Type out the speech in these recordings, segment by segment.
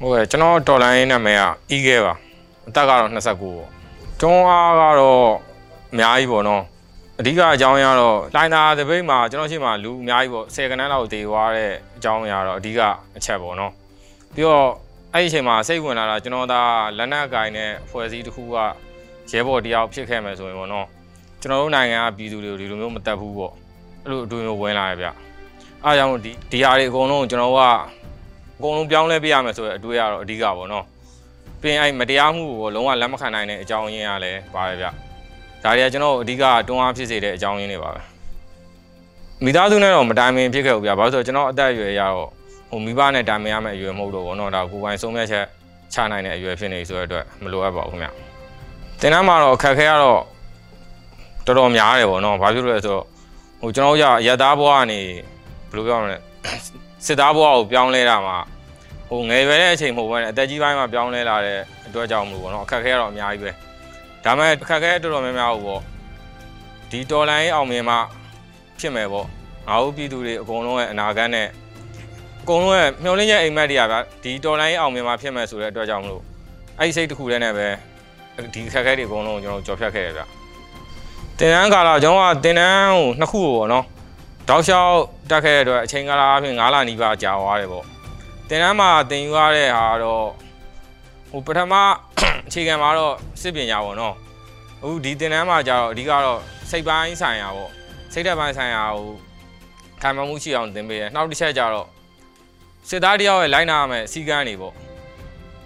ဟုတ်ကဲ့ကျွန်တော်တော်လိုင်းနာမည်ကအီးခဲပါအသက်ကတော့29ပေါ့ တွန်းအားကတော့အများကြီးပေါ့နော်အဓိကအကြောင်းအရာတော့လိုင်းသာတပိတ်မှာကျွန်တော်ရှိမှလူအများကြီးပေါ့10ခန်းလောက်တည်သွားတဲ့အကြောင်းအရာတော့အဓိကအချက်ပေါ့နော်ပြီးတော့အဲ့ဒီအချိန်မှာစိတ်ဝင်လာတာကျွန်တော်ဒါလက်နက်ကင်နဲ့ဖွဲ့စည်းတစ်ခုကရဲဘော်တယောက်ဖြစ်ခဲ့မယ်ဆိုရင်ပေါ့နော်ကျွန်တော်တို့နိုင်ငံကပြည်သူတွေကိုဒီလိုမျိုးမတက်ဘူးပေါ့အဲ့လိုအတူမျိုးဝင်လာရဗျအားကြောင့်ဒီဒီဟာတွေအကုန်လုံးကျွန်တော်တို့ကအကုန်လုံးပြောင်းလဲပြရမယ်ဆိုတဲ့အတွေ့အရတော့အဓိကပေါ့နော်။ ပြင်အဲ့မတရားမှုကိုလုံးဝလက်မခံနိုင်တဲ့အကြောင်းရင်းကလည်းပါတယ်ဗျ။ဒါတွေကကျွန်တော်တို့အဓိကတွန်းအားဖြစ်စေတဲ့အကြောင်းရင်းတွေပါပဲ။မိသားစုနဲ့တော့မတိုင်ပင်ဖြစ်ခဲ့ဘူးဗျ။ဘာလို့လဲဆိုတော့ကျွန်တော်အသက်အရွယ်ရတော့ဟိုမိဘနဲ့တိုင်ပင်ရမယ့်အရွယ်မဟုတ်တော့ဘောနော်ဒါကိုယ်ပိုင်ဆုံးဖြတ်ချက်ချနိုင်တဲ့အရွယ်ဖြစ်နေဆိုတဲ့အတွက်မလိုအပ်ပါဘူးခင်ဗျ။တင်တန်းမှာတော့အခက်အခဲကတော့တော်တော်များတယ်ပေါ့နော်။ဘာဖြစ်လို့လဲဆိုတော့ဟိုကျွန်တော်တို့ကရသားဘဝကနေဘယ်လိုပြောရမလဲစစ်သားဘဝကိုပြောင်းလဲတာမှာ ဟိုငယ်ရွယ်တဲ့အချိန်မဟုတ်ဘဲနဲ့အသက်ကြီးပိုင်းမှာပြောင်းလဲလာတဲ့အတွက်ကြောင့်မလို့ပေါ့နော်အခက်အခဲကတော့အများကြီးပဲဒါမဲ့အခက်အခဲတော်တော်များများကိုပေါ့ဒီတော်လိုင်းအောင်မြင်မှဖြစ်မယ်ပေါ့ငါတို့ပြည်သူတွေအကုန်လုံးရဲ့အနာဂတ်နဲ့အကုန်လုံးရဲ့မျှော်လင့်ချက်အိမ်မက်တွေကဗျဒီတော်လိုင်းအောင်မြင်မှဖြစ်မယ်ဆိုတဲ့အတွက်ကြောင့်မလို့အဲ့ဒီစိတ်တစ်ခုတည်းနဲ့ပဲဒီအခက်အခဲတွေအကုန်လုံးကိုကျွန်တော်ကြော်ဖြတ်ခဲ့ရဗျတင်တန်းကာလကျွန်တော်ကတင်တန်းကိုနှစ်ခုပေါ့နော်တောက်လျှောက်တက်ခဲ့တဲ့အတွက်အချိန်ကာလအပြင်9လနီးပါးကြာသွားတယ်ပေါ့ တင်တန်းမှာတင်ယူရတဲ့ဟာတော့ဟိုပထမအခြေခံမှာတော့စစ်ပညာပေါ့နော်အခုဒီတင်တန်းမှာကျတော့အဓိကတော့စိတ်ပိုင်းဆိုင်ရာပေါ့စိတ်ဓာတ်ပိုင်းဆိုင်ရာဟိုခံမှမှုရှိအောင်သင်ပေးတယ်နောက်တစ်ချက်ကျတော့စစ်သားတယောက်ရဲ့လိုက်နာရမယ်အစည်းကမ်းတွေပေါ့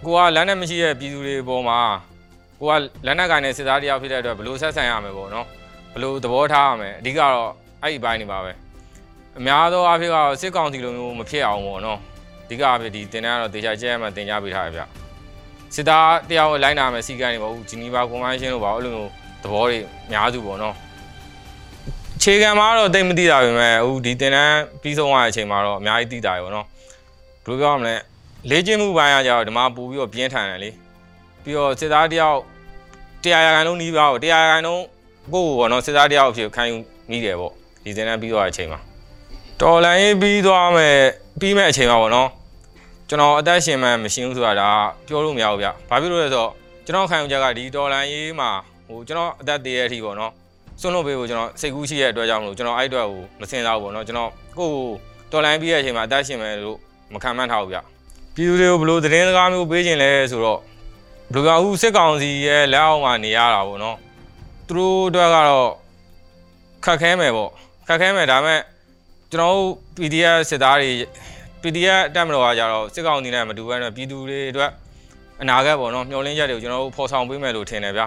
ကိုကလက်နဲ့မရှိတဲ့ပြည်သူတွေပေါ်မှာကိုကလက်နဲ့ကိုင်တဲ့စစ်သားတယောက်ဖြစ်တဲ့အတွက်ဘယ်လိုဆက်ဆံရမယ်ပေါ့နော်ဘယ်လိုသဘောထားရမယ်အဓိကတော့အဲ့ဒီဘိုင်းနေပါပဲအများသောအားဖြင့်ကတော့စစ်ကောင်စီလိုမျိုးမဖြစ်အောင်ပေါ့နော်အ ဓိကအဖြစ်ဒီတင်တန်းကတော့တေချာကျဲမှတင်ကြပေးထားရဗျစစ်သားတယောက်လိုင်းနာမယ်စီကံတွေပေါ့ဂျီနီဗာကွန်ဗင်းရှင်းလို့ပါအဲ့လိုမျိုးသဘောတွေအများစုပေါ့နော်ခြေခံမှာတော့တိတ်မသိတာပဲမဲ့အခုဒီတင်တန်းပြီးဆုံးသွားတဲ့အချိန်မှာတော့အများကြီးသိတာရေပေါ့နော်ဘယ်လိုပြောရမလဲလေ့ကျင့်မှုပိုင်းကကြတော့ဒီမှာပို့ပြီးတော့ပြင်းထန်တယ်လေပြီးတော့စစ်သားတယောက်တရားရခိုင်လုံးနီးပါတော့တရားရခိုင်လုံးကိုယ့်ကိုပေါ့နော်စစ်သားတယောက်အဖြစ်ခံယူမိတယ်ပေါ့ဒီတင်တန်းပြီးသွားတဲ့အချိန်မှာတော်လန်ရေးပြီးသွားမယ်ပြီးမဲ့အချိန်ပါပေါ့နော် ကျွန်တော်အသက်ရှင်မှမရှင်းဘူးဆိုတာဒါပြောလို့မရဘူးဗျဘာဖြစ်လို့လဲဆိုတော့ကျွန်တော်ခံယူချက်ကဒီတော်လန်ရေးမှာဟိုကျွန်တော်အသက်တည်ရတဲ့အထိပေါ့နော်စွန့်လို့ပေးဖို့ကျွန်တော်စိတ်ကူးရှိတဲ့အတွက်ကြောင့်မလို့ကျွန်တော်အဲ့အတွက်ကိုမစင်စားဘူးပေါ့နော်ကျွန်တော်ကိုယ့်ကိုတော်လန်ပြီးတဲ့အချိန်မှာအသက်ရှင်မယ်လို့မခံမှန်းထားဘူးဗျပြည်သူတွေကိုဘယ်လိုသတင်းစကားမျိုးပေးခြင်းလဲဆိုတော့ဘယ်လိုကအခုစစ်ကောင်စီရဲ့လက်အောက်မှာနေရတာပေါ့နော်သူတို့အတွက်ကတော့ခက်ခဲမယ်ပေါ့ခက်ခဲမယ်ဒါပေမဲ့ကျွန်တော်တို့ PDF စစ်သားတွေ PDF တက်မတော်ကကြတော့စစ်ကောင်စီနဲ့မတူဘဲနဲ့ပြည်သူတွေအတွက်အနာဂတ်ပေါ့နော်မျှော်လင့်ချက်တွေကိုကျွန်တော်တို့ဖော်ဆောင်ပေးမယ်လို့ထင်တယ်ဗျာ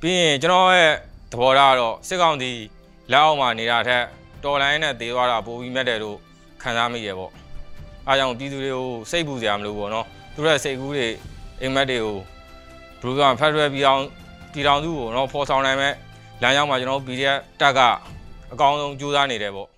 ပြီးရင်ကျွန်တော်ရဲ့သဘောထားကတော့စစ်ကောင်စီလက်အောက်မှာနေတာထက်တော်လိုင်းနဲ့တေးသွားတာပိုပြီးမြတ်တယ်လို့ခံစားမိရပေါ့အားကြောင့်ပြည်သူတွေကိုစိတ်ပူစရာမလိုပေါ့နော်သူတို့ရဲ့စိတ်ကူးတွေအိမ်မက်တွေကိုဘလူးကဖက်ဒရယ်ပြည်အောင်ပြည်တော်စုကိုတော့ဖော်ဆောင်နိုင်မဲ့လမ်းကြောင်းမှာကျွန်တော်တို့ PDF တက်ကအကောင်းဆုံးကြိုးစားနေတယ်ပေါ့